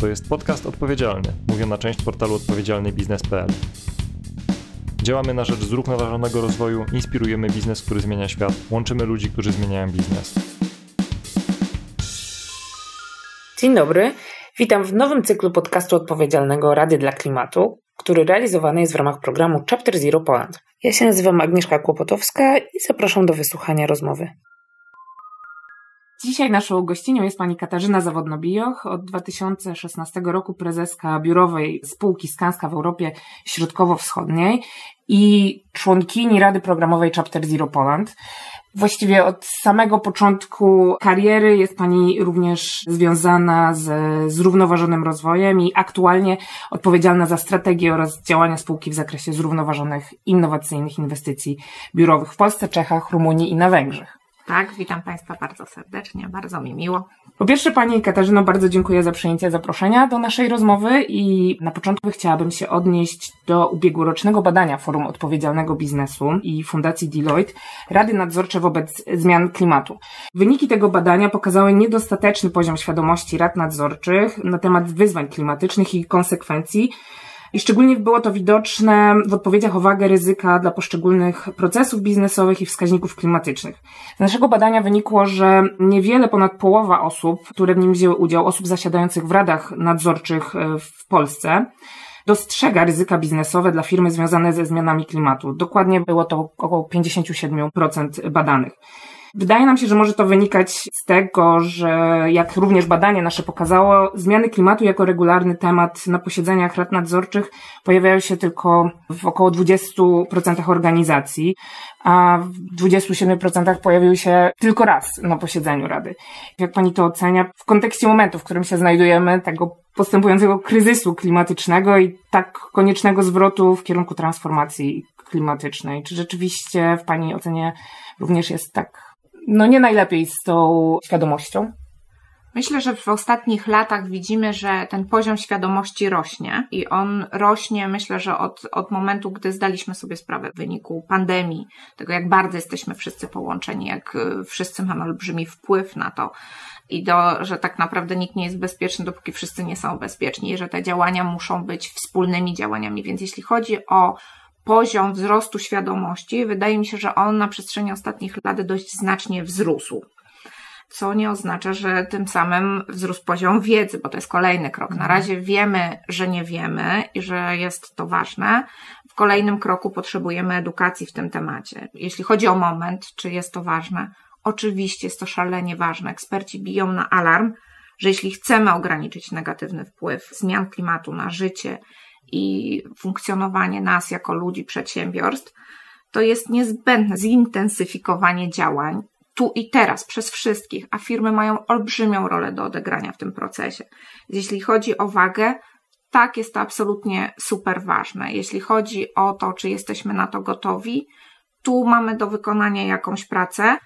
To jest podcast odpowiedzialny, mówiona część portalu odpowiedzialnybiznes.pl. Działamy na rzecz zrównoważonego rozwoju, inspirujemy biznes, który zmienia świat, łączymy ludzi, którzy zmieniają biznes. Dzień dobry, witam w nowym cyklu podcastu odpowiedzialnego Rady dla Klimatu, który realizowany jest w ramach programu Chapter Zero Poland. Ja się nazywam Agnieszka Kłopotowska i zapraszam do wysłuchania rozmowy. Dzisiaj naszą gościnią jest pani Katarzyna Zawodno-Bijoch, od 2016 roku prezeska biurowej spółki Skanska w Europie Środkowo-Wschodniej i członkini Rady Programowej Chapter Zero Poland. Właściwie od samego początku kariery jest Pani również związana z zrównoważonym rozwojem i aktualnie odpowiedzialna za strategię oraz działania spółki w zakresie zrównoważonych, innowacyjnych inwestycji biurowych w Polsce, Czechach, Rumunii i na Węgrzech. Tak, witam Państwa bardzo serdecznie, bardzo mi miło. Po pierwsze, Pani Katarzyno, bardzo dziękuję za przyjęcie zaproszenia do naszej rozmowy i na początku chciałabym się odnieść do ubiegłorocznego badania Forum Odpowiedzialnego Biznesu i Fundacji Deloitte Rady Nadzorcze wobec zmian klimatu. Wyniki tego badania pokazały niedostateczny poziom świadomości rad nadzorczych na temat wyzwań klimatycznych i konsekwencji i szczególnie było to widoczne w odpowiedziach o wagę ryzyka dla poszczególnych procesów biznesowych i wskaźników klimatycznych. Z naszego badania wynikło, że niewiele ponad połowa osób, które w nim wzięły udział, osób zasiadających w radach nadzorczych e, w Polsce, dostrzega ryzyka biznesowe dla firmy związane ze zmianami klimatu. Dokładnie było to około 57% badanych. Wydaje nam się, że może to wynikać z tego, że jak również badanie nasze pokazało, zmiany klimatu jako regularny temat na posiedzeniach rad nadzorczych pojawiają się tylko w około 20% organizacji, a w 27% pojawiły się tylko raz na posiedzeniu Rady. Jak pani to ocenia w kontekście momentu, w którym się znajdujemy, tego postępującego kryzysu klimatycznego i tak koniecznego zwrotu w kierunku transformacji klimatycznej? Czy rzeczywiście w pani ocenie również jest tak no nie najlepiej z tą świadomością. Myślę, że w ostatnich latach widzimy, że ten poziom świadomości rośnie i on rośnie, myślę, że od, od momentu, gdy zdaliśmy sobie sprawę w wyniku pandemii, tego jak bardzo jesteśmy wszyscy połączeni, jak y, wszyscy mamy olbrzymi wpływ na to i do, że tak naprawdę nikt nie jest bezpieczny, dopóki wszyscy nie są bezpieczni i że te działania muszą być wspólnymi działaniami. Więc jeśli chodzi o poziom wzrostu świadomości, wydaje mi się, że on na przestrzeni ostatnich lat dość znacznie wzrósł. Co nie oznacza, że tym samym wzrósł poziom wiedzy, bo to jest kolejny krok. Na mhm. razie wiemy, że nie wiemy i że jest to ważne. W kolejnym kroku potrzebujemy edukacji w tym temacie. Jeśli chodzi o moment, czy jest to ważne, oczywiście jest to szalenie ważne. Eksperci biją na alarm, że jeśli chcemy ograniczyć negatywny wpływ zmian klimatu na życie i funkcjonowanie nas jako ludzi, przedsiębiorstw, to jest niezbędne zintensyfikowanie działań tu i teraz przez wszystkich, a firmy mają olbrzymią rolę do odegrania w tym procesie. Jeśli chodzi o wagę, tak, jest to absolutnie super ważne. Jeśli chodzi o to, czy jesteśmy na to gotowi, tu mamy do wykonania jakąś pracę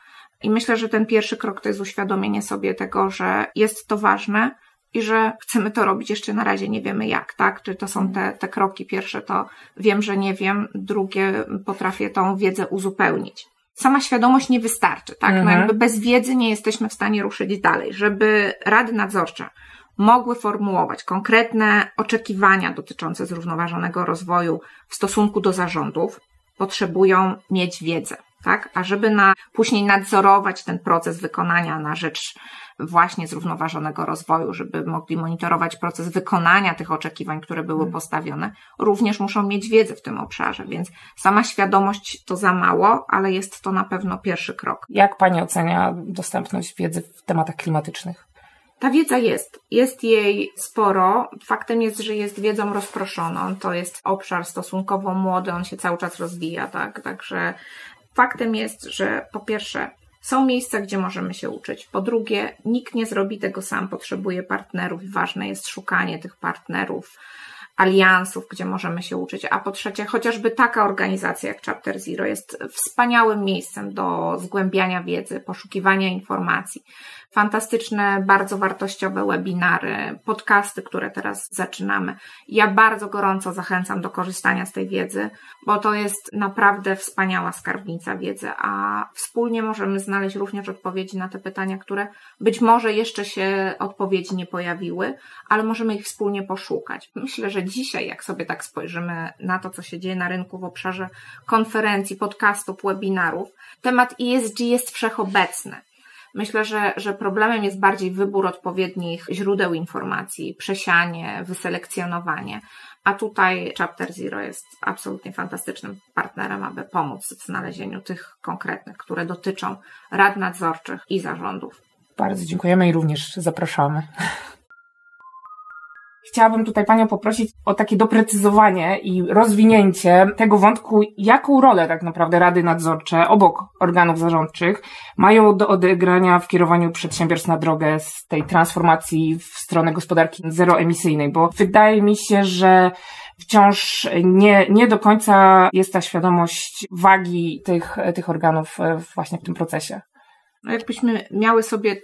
i myślę, że ten pierwszy krok to jest uświadomienie sobie tego, że jest to ważne, i że chcemy to robić jeszcze na razie nie wiemy jak, tak? Czy to są te, te kroki. Pierwsze to wiem, że nie wiem, drugie potrafię tą wiedzę uzupełnić. Sama świadomość nie wystarczy, tak? No mhm. No jakby bez wiedzy nie jesteśmy w stanie ruszyć dalej. Żeby rady nadzorcze mogły formułować konkretne oczekiwania dotyczące zrównoważonego rozwoju w stosunku do zarządów, potrzebują mieć wiedzę, tak? A żeby na, później nadzorować ten proces wykonania na rzecz właśnie zrównoważonego rozwoju, żeby mogli monitorować proces wykonania tych oczekiwań, które były hmm. postawione, również muszą mieć wiedzę w tym obszarze, więc sama świadomość to za mało, ale jest to na pewno pierwszy krok. Jak Pani ocenia dostępność wiedzy w tematach klimatycznych? Ta wiedza jest, jest jej sporo. Faktem jest, że jest wiedzą rozproszoną. To jest obszar stosunkowo młody, on się cały czas rozwija, tak? Także faktem jest, że po pierwsze są miejsca, gdzie możemy się uczyć. Po drugie, nikt nie zrobi tego sam, potrzebuje partnerów i ważne jest szukanie tych partnerów aliansów, gdzie możemy się uczyć, a po trzecie, chociażby taka organizacja jak Chapter Zero jest wspaniałym miejscem do zgłębiania wiedzy, poszukiwania informacji. Fantastyczne, bardzo wartościowe webinary, podcasty, które teraz zaczynamy. Ja bardzo gorąco zachęcam do korzystania z tej wiedzy, bo to jest naprawdę wspaniała skarbnica wiedzy, a wspólnie możemy znaleźć również odpowiedzi na te pytania, które być może jeszcze się odpowiedzi nie pojawiły, ale możemy ich wspólnie poszukać. Myślę, że dzisiaj, jak sobie tak spojrzymy na to, co się dzieje na rynku w obszarze konferencji, podcastów, webinarów, temat ESG jest wszechobecny. Myślę, że, że problemem jest bardziej wybór odpowiednich źródeł informacji, przesianie, wyselekcjonowanie. A tutaj Chapter Zero jest absolutnie fantastycznym partnerem, aby pomóc w znalezieniu tych konkretnych, które dotyczą rad nadzorczych i zarządów. Bardzo dziękujemy i również zapraszamy. Chciałabym tutaj Panią poprosić o takie doprecyzowanie i rozwinięcie tego wątku, jaką rolę tak naprawdę rady nadzorcze obok organów zarządczych mają do odegrania w kierowaniu przedsiębiorstw na drogę z tej transformacji w stronę gospodarki zeroemisyjnej, bo wydaje mi się, że wciąż nie, nie do końca jest ta świadomość wagi tych, tych organów właśnie w tym procesie. No jakbyśmy miały sobie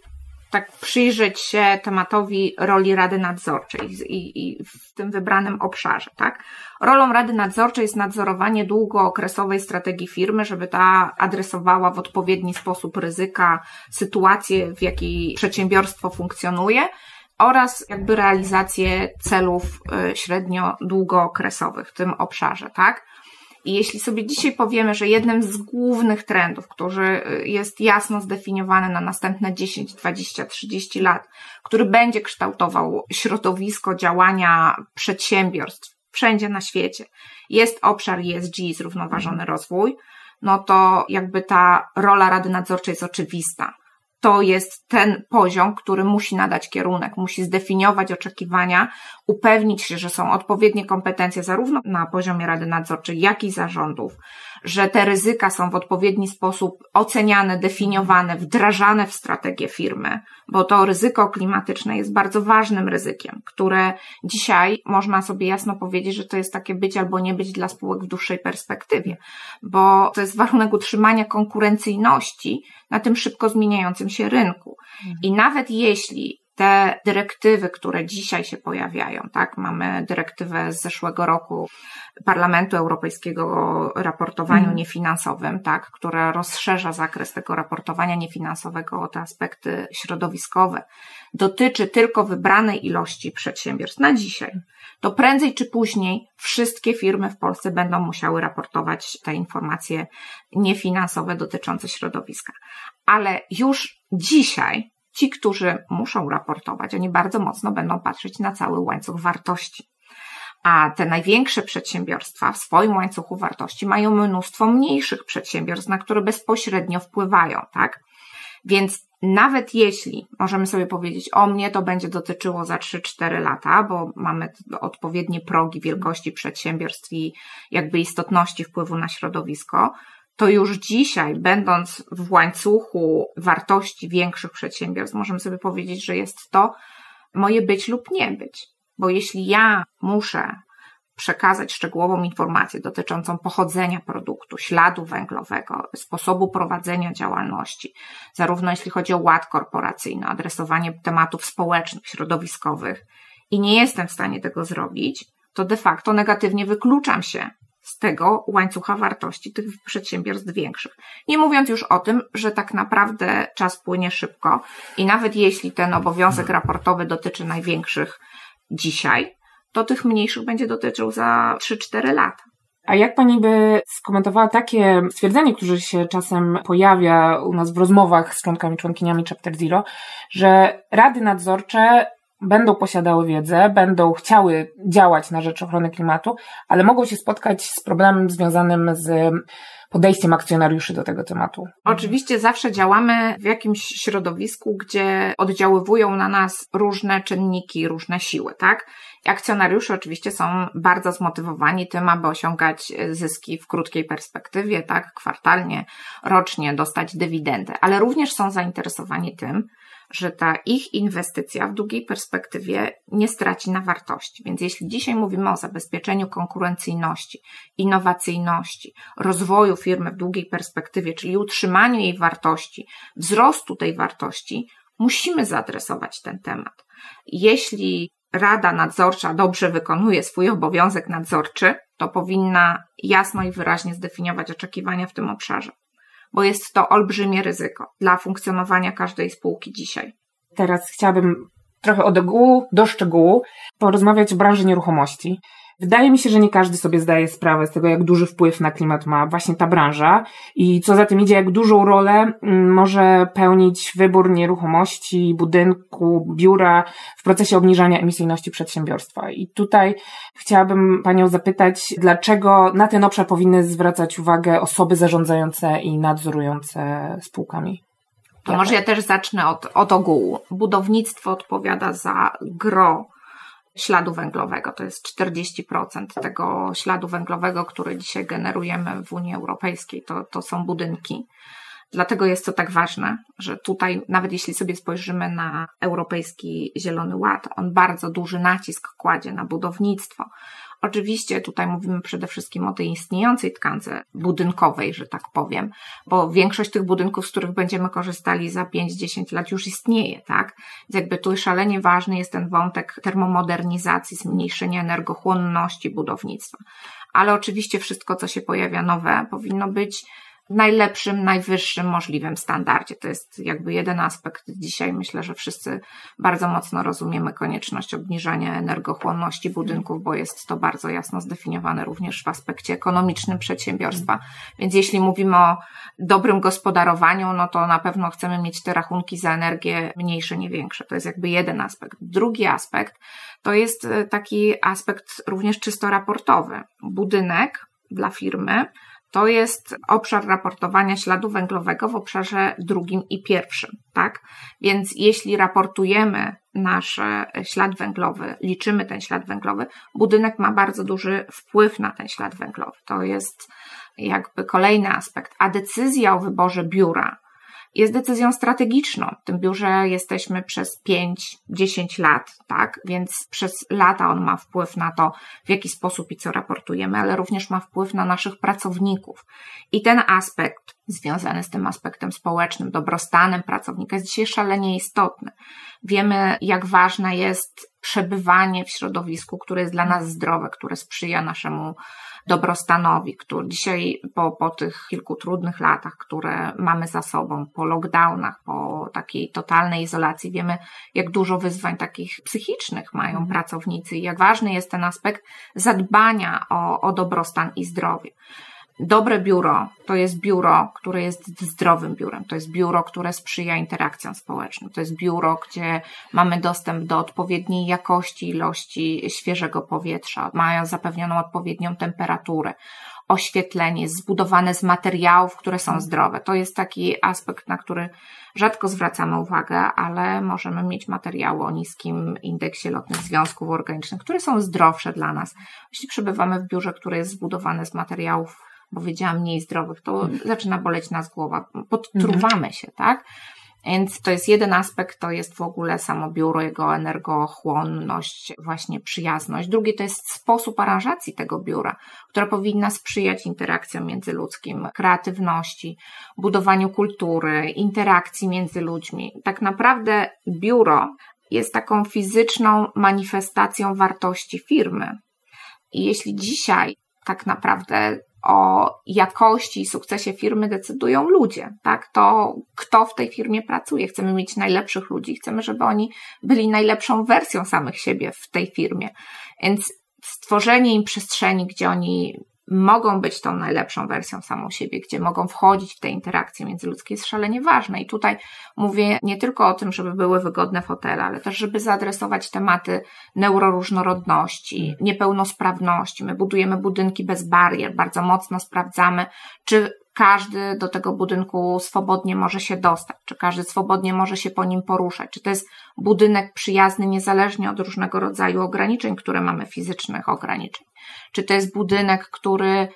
tak przyjrzeć się tematowi roli Rady Nadzorczej i, i, w tym wybranym obszarze, tak? Rolą Rady Nadzorczej jest nadzorowanie długookresowej strategii firmy, żeby ta adresowała w odpowiedni sposób ryzyka, sytuację, w jakiej przedsiębiorstwo funkcjonuje oraz jakby realizację celów y, średnio-długookresowych w tym obszarze, tak? I jeśli sobie dzisiaj powiemy, że jednym z głównych trendów, który y, jest jasno zdefiniowany na następne 10, 20, 30 lat, który będzie kształtował środowisko działania przedsiębiorstw wszędzie na świecie, jest obszar ESG, zrównoważony rozwój, no to jakby ta rola Rady Nadzorczej jest oczywista to jest ten poziom, który musi nadać kierunek, musi zdefiniować oczekiwania, upewnić się, że są odpowiednie kompetencje zarówno na poziomie Rady Nadzorczej, jak i zarządów, że te ryzyka są w odpowiedni sposób oceniane, definiowane, wdrażane w strategię firmy, bo to ryzyko klimatyczne jest bardzo ważnym ryzykiem, które dzisiaj można sobie jasno powiedzieć, że to jest takie być albo nie być dla spółek w dłuższej perspektywie, bo to jest warunek utrzymania konkurencyjności na tym szybko zmieniającym się rynku. I nawet jeśli te dyrektywy, które dzisiaj się pojawiają, tak? Mamy dyrektywę z zeszłego roku Parlamentu Europejskiego o raportowaniu mm. niefinansowym, tak? Która rozszerza zakres tego raportowania niefinansowego o te aspekty środowiskowe. Dotyczy tylko wybranej ilości przedsiębiorstw na dzisiaj. To prędzej czy później wszystkie firmy w Polsce będą musiały raportować te informacje niefinansowe dotyczące środowiska. Ale już dzisiaj ci, którzy muszą raportować, oni bardzo mocno będą patrzeć na cały łańcuch wartości. A te największe przedsiębiorstwa w swoim łańcuchu wartości mają mnóstwo mniejszych przedsiębiorstw, na które bezpośrednio wpływają, tak? Więc nawet jeśli możemy sobie powiedzieć, o mnie to będzie dotyczyło za 3-4 lata, bo mamy odpowiednie progi wielkości przedsiębiorstw i jakby istotności wpływu na środowisko, to już dzisiaj, będąc w łańcuchu wartości większych przedsiębiorstw, możemy sobie powiedzieć, że jest to moje być lub nie być. Bo jeśli ja muszę przekazać szczegółową informację dotyczącą pochodzenia produktu, śladu węglowego, sposobu prowadzenia działalności, zarówno jeśli chodzi o ład korporacyjny, adresowanie tematów społecznych, środowiskowych i nie jestem w stanie tego zrobić, to de facto negatywnie wykluczam się z tego łańcucha wartości tych przedsiębiorstw większych. Nie mówiąc już o tym, że tak naprawdę czas płynie szybko i nawet jeśli ten obowiązek raportowy dotyczy największych dzisiaj, to tych mniejszych będzie dotyczył za 3-4 lata. A jak pani by skomentowała takie stwierdzenie, które się czasem pojawia u nas w rozmowach z członkami, członkiniami Chapter Zero, że rady nadzorcze będą posiadały wiedzę, będą chciały działać na rzecz ochrony klimatu, ale mogą się spotkać z problemem związanym z podejściem akcjonariuszy do tego tematu? Oczywiście zawsze działamy w jakimś środowisku, gdzie oddziaływują na nas różne czynniki, różne siły, tak? Akcjonariusze oczywiście są bardzo zmotywowani tym, aby osiągać zyski w krótkiej perspektywie, tak? Kwartalnie, rocznie, dostać dywidendę, ale również są zainteresowani tym, że ta ich inwestycja w długiej perspektywie nie straci na wartości. Więc jeśli dzisiaj mówimy o zabezpieczeniu konkurencyjności, innowacyjności, rozwoju firmy w długiej perspektywie, czyli utrzymaniu jej wartości, wzrostu tej wartości, musimy zaadresować ten temat. Jeśli Rada Nadzorcza dobrze wykonuje swój obowiązek nadzorczy, to powinna jasno i wyraźnie zdefiniować oczekiwania w tym obszarze bo jest to olbrzymie ryzyko dla funkcjonowania każdej spółki dzisiaj. Teraz chciałabym trochę od ogółu do szczegółu porozmawiać o branży nieruchomości. Wydaje mi się, że nie każdy sobie zdaje sprawę z tego, jak duży wpływ na klimat ma właśnie ta branża i co za tym idzie, jak dużą rolę mm, może pełnić wybór nieruchomości, budynku, biura w procesie obniżania emisyjności przedsiębiorstwa. I tutaj chciałabym Panią zapytać, dlaczego na ten obszar powinny zwracać uwagę osoby zarządzające i nadzorujące spółkami? To może ja też zacznę od, od ogółu. Budownictwo odpowiada za gro śladu węglowego. To jest 40% tego śladu węglowego, który dzisiaj generujemy w Unii Europejskiej. To, to są budynki. Dlatego jest to tak ważne, że tutaj, nawet jeśli sobie spojrzymy na Europejski Zielony Ład, on bardzo duży nacisk kładzie na budownictwo. Oczywiście tutaj mówimy przede wszystkim o tej istniejącej tkance budynkowej, że tak powiem, bo większość tych budynków, z których będziemy korzystali za 5-10 lat już istnieje, tak? Więc jakby tu szalenie ważny jest ten wątek termomodernizacji, zmniejszenia energochłonności budownictwa. Ale oczywiście wszystko, co się pojawia nowe, powinno być najlepszym, najwyższym możliwym standardzie. To jest jakby jeden aspekt. Dzisiaj myślę, że wszyscy bardzo mocno rozumiemy konieczność obniżania energochłonności budynków, bo jest to bardzo jasno zdefiniowane również w aspekcie ekonomicznym przedsiębiorstwa. Więc jeśli mówimy o dobrym gospodarowaniu, no to na pewno chcemy mieć te rachunki za energię mniejsze, nie większe. To jest jakby jeden aspekt. Drugi aspekt to jest e, taki aspekt również czysto raportowy. Budynek dla firmy to jest obszar raportowania śladu węglowego w obszarze drugim i pierwszym, tak? Więc jeśli raportujemy nasz ślad węglowy, liczymy ten ślad węglowy, budynek ma bardzo duży wpływ na ten ślad węglowy. To jest jakby kolejny aspekt. A decyzja o wyborze biura, jest decyzją strategiczną. W tym biurze jesteśmy przez 5-10 lat, tak? Więc przez lata on ma wpływ na to, w jaki sposób i co raportujemy, ale również ma wpływ na naszych pracowników. I ten aspekt związany z tym aspektem społecznym, dobrostanem pracownika jest dzisiaj szalenie istotny. Wiemy, jak ważne jest przebywanie w środowisku, które jest dla nas zdrowe, które sprzyja naszemu dobrostanowi, który dzisiaj po, po tych kilku trudnych latach, które mamy za sobą, po lockdownach, po takiej totalnej izolacji, wiemy, jak dużo wyzwań takich psychicznych mają mhm. pracownicy i jak ważny jest ten aspekt zadbania o, o dobrostan i zdrowie. Dobre biuro to jest biuro, które jest zdrowym biurem. To jest biuro, które sprzyja interakcjom społecznym. To jest biuro, gdzie mamy dostęp do odpowiedniej jakości, ilości świeżego powietrza, mają zapewnioną odpowiednią temperaturę, oświetlenie, zbudowane z materiałów, które są zdrowe. To jest taki aspekt, na który rzadko zwracamy uwagę, ale możemy mieć materiały o niskim indeksie lotnych związków organicznych, które są zdrowsze dla nas. Jeśli przebywamy w biurze, które jest zbudowane z materiałów powiedziałam mniej zdrowych, to mhm. zaczyna boleć nas głowa, podtruwamy mhm. się, tak? Więc to jest jeden aspekt, to jest w ogóle samo biuro, jego energochłonność, właśnie przyjazność. Drugi to jest sposób aranżacji tego biura, która powinna sprzyjać interakcjom międzyludzkim, kreatywności, budowaniu kultury, interakcji między ludźmi. Tak naprawdę biuro jest taką fizyczną manifestacją wartości firmy. I jeśli dzisiaj tak naprawdę o jakości i sukcesie firmy decydują ludzie, tak? To kto w tej firmie pracuje. Chcemy mieć najlepszych ludzi, chcemy, żeby oni byli najlepszą wersją samych siebie w tej firmie. Więc stworzenie im przestrzeni, gdzie oni mogą być tą najlepszą wersją samą siebie, gdzie mogą wchodzić w te interakcje międzyludzkie jest szalenie ważne. I tutaj mówię nie tylko o tym, żeby były wygodne fotele, ale też, żeby zaadresować tematy neuroróżnorodności, mm. niepełnosprawności. My budujemy budynki bez barier, bardzo mocno sprawdzamy, czy każdy do tego budynku swobodnie może się dostać, czy każdy swobodnie może się po nim poruszać, czy to jest budynek przyjazny niezależnie od różnego rodzaju ograniczeń, które mamy fizycznych ograniczeń, czy to jest budynek, który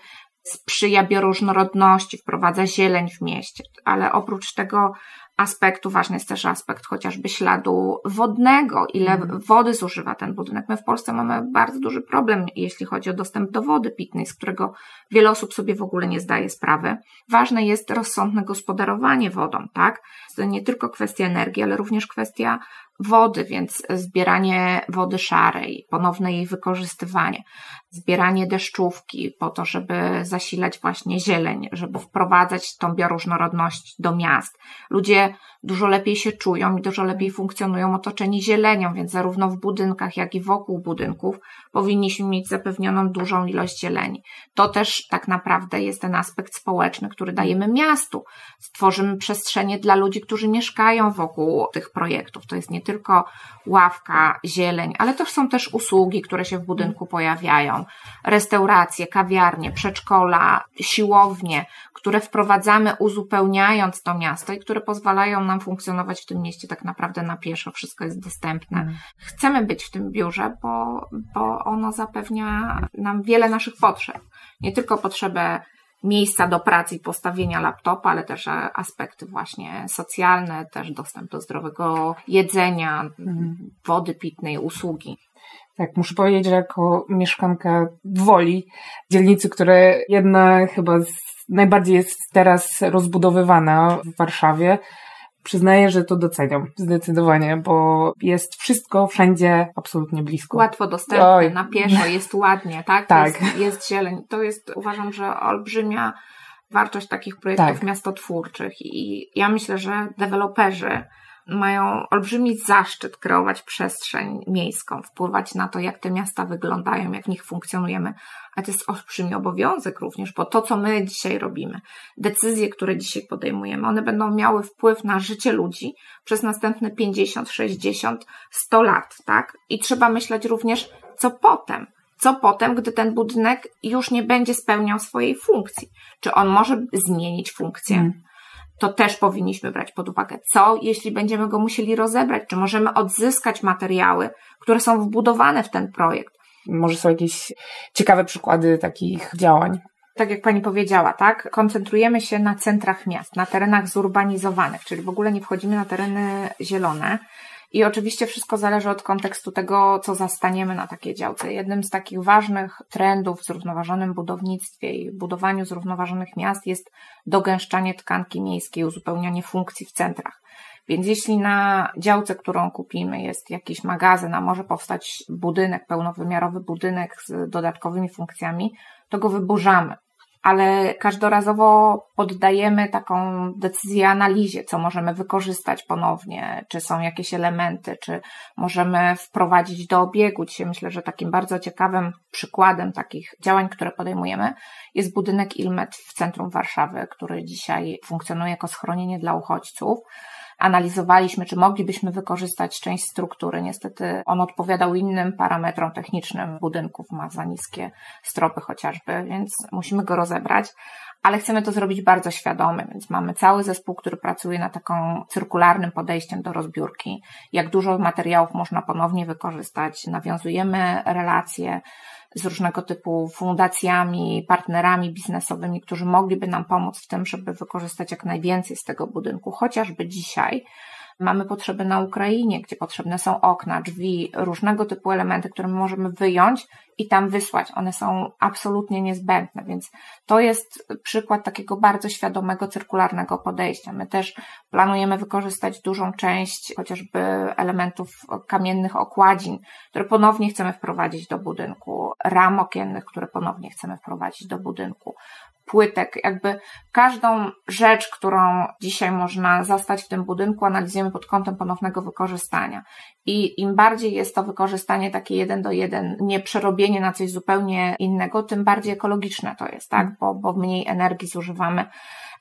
sprzyja bioróżnorodności, wprowadza zieleń w mieście, ale oprócz tego aspektu ważny jest też aspekt chociażby śladu wodnego, ile Mhm. wody zużywa ten budynek. My w Polsce mamy bardzo duży problem, jeśli chodzi o dostęp do wody pitnej, z którego wiele osób sobie w ogóle nie zdaje sprawy. Ważne jest rozsądne gospodarowanie wodą, tak? To nie tylko kwestia energii, ale również kwestia wody, więc zbieranie wody szarej, ponowne jej wykorzystywanie, zbieranie deszczówki po to, żeby zasilać właśnie zieleń, żeby wprowadzać tą bioróżnorodność do miast. Ludzie dużo lepiej się czują i dużo lepiej funkcjonują otoczeni zielenią, więc zarówno w budynkach, jak i wokół budynków powinniśmy mieć zapewnioną dużą ilość zieleni. To też tak naprawdę jest ten aspekt społeczny, który dajemy miastu. Stworzymy przestrzenie dla ludzi, którzy mieszkają wokół tych projektów. To jest nie tylko ławka, zieleń, ale to są też usługi, które się w budynku pojawiają. Restauracje, kawiarnie, przedszkola, siłownie, które wprowadzamy uzupełniając to miasto i które pozwalają nam funkcjonować w tym mieście tak naprawdę na pieszo. Wszystko jest dostępne. Mhm. Chcemy być w tym biurze, bo, bo ono zapewnia nam wiele naszych potrzeb. Nie tylko potrzebę miejsca do pracy i postawienia laptopa, ale też e, aspekty właśnie socjalne, też dostęp do zdrowego jedzenia, Mhm. wody pitnej, usługi. Tak, muszę powiedzieć, że jako mieszkanka Woli, dzielnicy, które jedna chyba z, najbardziej jest teraz rozbudowywana w Warszawie, przyznaję, że to doceniam zdecydowanie, bo jest wszystko wszędzie absolutnie blisko. Łatwo dostępne, Oj. na pieszo, jest ładnie, tak? Tak. Jest, jest zieleń. To jest, uważam, że olbrzymia wartość takich projektów Tak. miastotwórczych i ja myślę, że deweloperzy mają olbrzymi zaszczyt kreować przestrzeń miejską, wpływać na to, jak te miasta wyglądają, jak w nich funkcjonujemy, a to jest olbrzymi obowiązek również, bo to, co my dzisiaj robimy, decyzje, które dzisiaj podejmujemy, one będą miały wpływ na życie ludzi przez następne 50, 60, 100 lat, tak? I trzeba myśleć również, co potem. Co potem, gdy ten budynek już nie będzie spełniał swojej funkcji? Czy on może zmienić funkcję? Mm. To też powinniśmy brać pod uwagę. Co, jeśli będziemy go musieli rozebrać? Czy możemy odzyskać materiały, które są wbudowane w ten projekt? Może są jakieś ciekawe przykłady takich działań. Tak jak pani powiedziała, tak? Koncentrujemy się na centrach miast, na terenach zurbanizowanych, czyli w ogóle nie wchodzimy na tereny zielone. I oczywiście wszystko zależy od kontekstu tego, co zastaniemy na takiej działce. Jednym z takich ważnych trendów w zrównoważonym budownictwie i budowaniu zrównoważonych miast jest dogęszczanie tkanki miejskiej, uzupełnianie funkcji w centrach. Więc jeśli na działce, którą kupimy, jest jakiś magazyn, a może powstać budynek, pełnowymiarowy budynek z dodatkowymi funkcjami, to go wyburzamy. Ale każdorazowo poddajemy taką decyzję analizie, co możemy wykorzystać ponownie, czy są jakieś elementy, czy możemy wprowadzić do obiegu. Dzisiaj myślę, że takim bardzo ciekawym przykładem takich działań, które podejmujemy, jest budynek Ilmet w centrum Warszawy, który dzisiaj funkcjonuje jako schronienie dla uchodźców analizowaliśmy, czy moglibyśmy wykorzystać część struktury. Niestety on odpowiadał innym parametrom technicznym budynków, ma za niskie stropy chociażby, więc musimy go rozebrać. Ale chcemy to zrobić bardzo świadomie, więc mamy cały zespół, który pracuje nad taką cyrkularnym podejściem do rozbiórki. Jak dużo materiałów można ponownie wykorzystać. Nawiązujemy relacje z różnego typu fundacjami, partnerami biznesowymi, którzy mogliby nam pomóc w tym, żeby wykorzystać jak najwięcej z tego budynku. Chociażby dzisiaj mamy potrzeby na Ukrainie, gdzie potrzebne są okna, drzwi, różnego typu elementy, które my możemy wyjąć i tam wysłać. One są absolutnie niezbędne, więc to jest przykład takiego bardzo świadomego, cyrkularnego podejścia. My też planujemy wykorzystać dużą część chociażby elementów kamiennych okładzin, które ponownie chcemy wprowadzić do budynku, ram okiennych, które ponownie chcemy wprowadzić do budynku, płytek, jakby każdą rzecz, którą dzisiaj można zastać w tym budynku, analizujemy pod kątem ponownego wykorzystania. I im bardziej jest to wykorzystanie takie jeden do jeden, nie przerobienie na coś zupełnie innego, tym bardziej ekologiczne to jest, tak? Bo, bo mniej energii zużywamy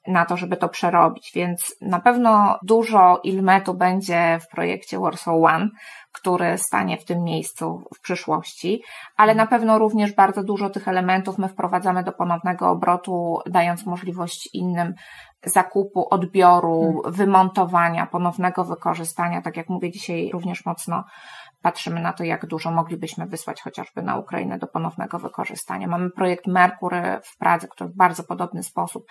na to, żeby to przerobić. Więc na pewno dużo ilmetu będzie w projekcie Warsaw One, który stanie w tym miejscu w przyszłości, ale na pewno również bardzo dużo tych elementów my wprowadzamy do ponownego obrotu, dając możliwość innym zakupu, odbioru, wymontowania, ponownego wykorzystania. Tak jak mówię, dzisiaj również mocno patrzymy na to, jak dużo moglibyśmy wysłać chociażby na Ukrainę do ponownego wykorzystania. Mamy projekt Merkury w Pradze, który w bardzo podobny sposób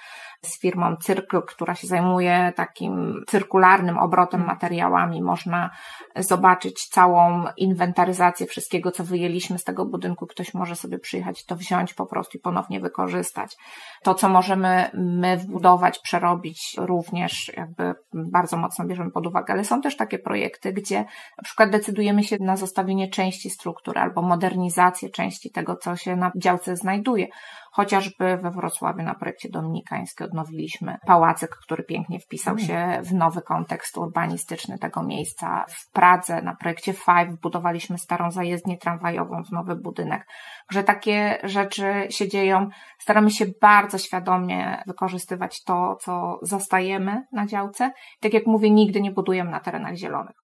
z firmą Cyrkl, która się zajmuje takim cyrkularnym obrotem materiałami. Można zobaczyć całą inwentaryzację wszystkiego, co wyjęliśmy z tego budynku. Ktoś może sobie przyjechać, to wziąć po prostu i ponownie wykorzystać. To, co możemy my wbudować, przerobić, również jakby bardzo mocno bierzemy pod uwagę. Ale są też takie projekty, gdzie na przykład decydujemy się na zostawienie części struktury albo modernizację części tego, co się na działce znajduje. Chociażby we Wrocławiu na projekcie Dominikańskim odnowiliśmy pałacyk, który pięknie wpisał się w nowy kontekst urbanistyczny tego miejsca. W Pradze na projekcie Five budowaliśmy starą zajezdnię tramwajową w nowy budynek. Że takie rzeczy się dzieją. Staramy się bardzo świadomie wykorzystywać to, co zostajemy na działce. Tak jak mówię, nigdy nie budujemy na terenach zielonych.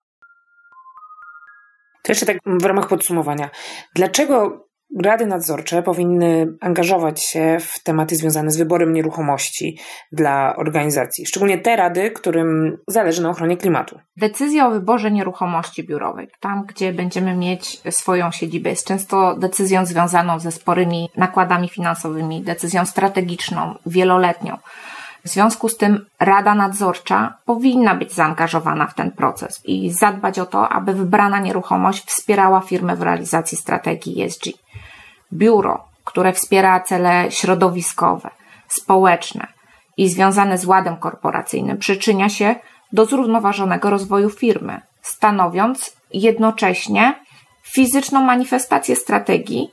Jeszcze tak w ramach podsumowania. Dlaczego rady nadzorcze powinny angażować się w tematy związane z wyborem nieruchomości dla organizacji, szczególnie te rady, którym zależy na ochronie klimatu? Decyzja o wyborze nieruchomości biurowej, tam gdzie będziemy mieć swoją siedzibę, jest często decyzją związaną ze sporymi nakładami finansowymi, decyzją strategiczną, wieloletnią. W związku z tym Rada Nadzorcza powinna być zaangażowana w ten proces i zadbać o to, aby wybrana nieruchomość wspierała firmę w realizacji strategii ESG. Biuro, które wspiera cele środowiskowe, społeczne i związane z ładem korporacyjnym, przyczynia się do zrównoważonego rozwoju firmy, stanowiąc jednocześnie fizyczną manifestację strategii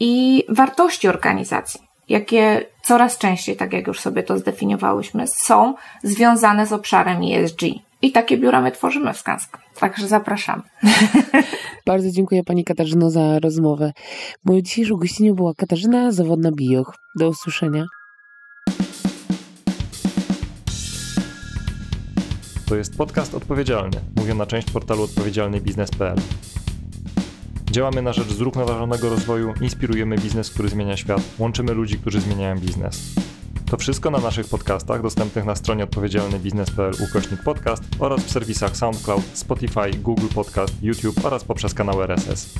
i wartości organizacji jakie coraz częściej, tak jak już sobie to zdefiniowałyśmy, są związane z obszarem ESG. I takie biura my tworzymy w Skansk. Także zapraszam. Bardzo dziękuję Pani Katarzyno za rozmowę. Moją dzisiejszą gościnią była Katarzyna Zawodna-Bijoch. Do usłyszenia. To jest podcast odpowiedzialny, mówiona część portalu odpowiedzialnybiznes.pl. Działamy na rzecz zrównoważonego rozwoju, inspirujemy biznes, który zmienia świat, łączymy ludzi, którzy zmieniają biznes. To wszystko na naszych podcastach dostępnych na stronie odpowiedzialnybiznes.pl ukośnik podcast oraz w serwisach SoundCloud, Spotify, Google Podcast, YouTube oraz poprzez kanał RSS.